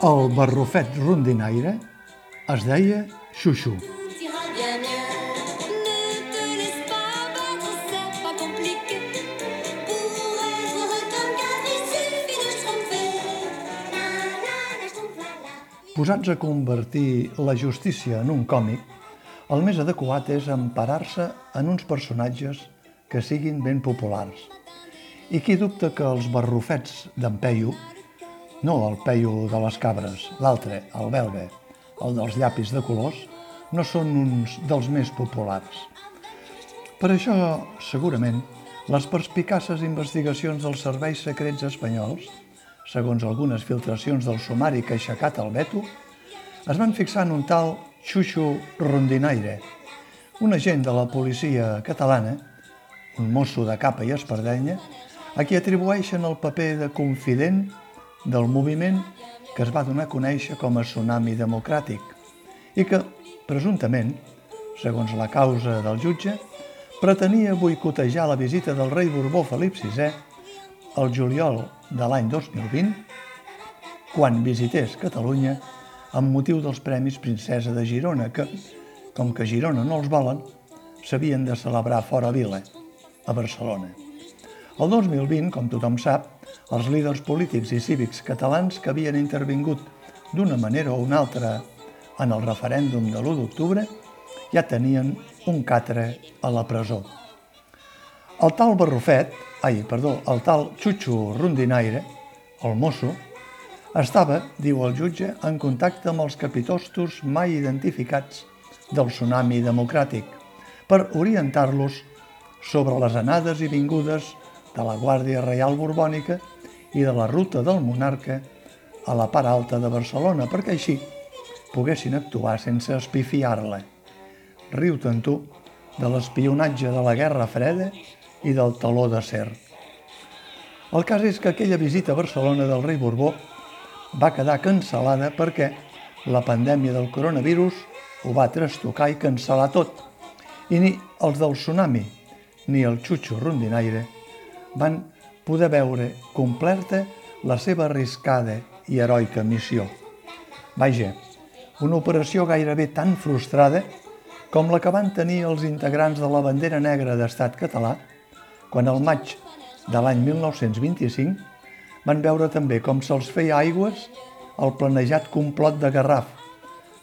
El barrufet rondinaire es deia Xuxu. Posats a convertir la justícia en un còmic, el més adequat és emparar-se en uns personatges que siguin ben populars. I qui dubta que els barrufets d'en no el Peyu de les cabres, l'altre, el belga, el dels llapis de colors, no són uns dels més populars. Per això, segurament, les perspicaces investigacions dels serveis secrets espanyols, segons algunes filtracions del sumari que ha aixecat el veto, es van fixar en un tal Xuxu Rondinaire, un agent de la policia catalana, un mosso de capa i espardenya, a qui atribueixen el paper de confident del moviment que es va donar a conèixer com a Tsunami Democràtic i que, presumptament, segons la causa del jutge, pretenia boicotejar la visita del rei Borbó Felip VI el juliol de l'any 2020, quan visités Catalunya amb motiu dels Premis Princesa de Girona, que, com que Girona no els volen, s'havien de celebrar fora vila, a Barcelona. El 2020, com tothom sap, els líders polítics i cívics catalans que havien intervingut d'una manera o una altra en el referèndum de l'1 d'octubre ja tenien un catre a la presó. El tal Barrufet, ai, perdó, el tal Xuxu Rondinaire, el mosso, estava, diu el jutge, en contacte amb els capitostos mai identificats del tsunami democràtic per orientar-los sobre les anades i vingudes de la Guàrdia Reial Borbònica i de la ruta del monarca a la part alta de Barcelona, perquè així poguessin actuar sense espifiar-la. Riu-te'n tu de l'espionatge de la Guerra Freda i del taló d'acer. El cas és que aquella visita a Barcelona del rei Borbó va quedar cancel·lada perquè la pandèmia del coronavirus ho va trastocar i cancel·lar tot. I ni els del tsunami ni el xutxo rondinaire van poder veure completa la seva arriscada i heroica missió. Vaja, una operació gairebé tan frustrada com la que van tenir els integrants de la bandera negra d'estat català quan al maig de l'any 1925 van veure també com se'ls feia aigües el planejat complot de Garraf,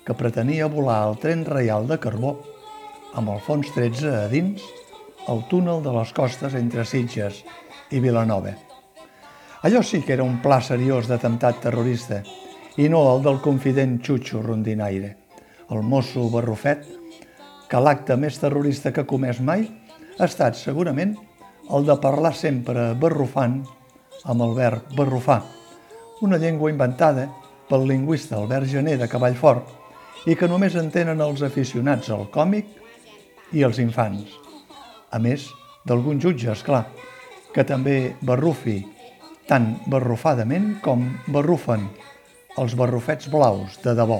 que pretenia volar el tren reial de carbó amb el fons 13 a dins el túnel de les costes entre Sitges i Vilanova. Allò sí que era un pla seriós d'atemptat terrorista i no el del confident Xuxo Rondinaire, el mosso barrufet, que l'acte més terrorista que ha comès mai ha estat segurament el de parlar sempre barrufant amb el verb barrufar, una llengua inventada pel lingüista Albert Gené de Cavallfort i que només entenen els aficionats al còmic i els infants. A més d'algun jutge, és clar, que també barrufi tan barrufadament com barrufen els barrufets blaus de debò.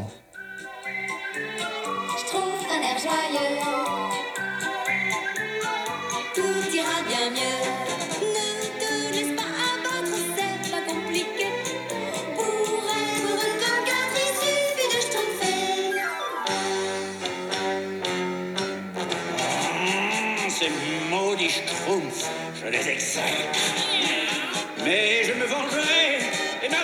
Ces maudits schtroumpfs, je les exècre. Mais je me vengerai et ma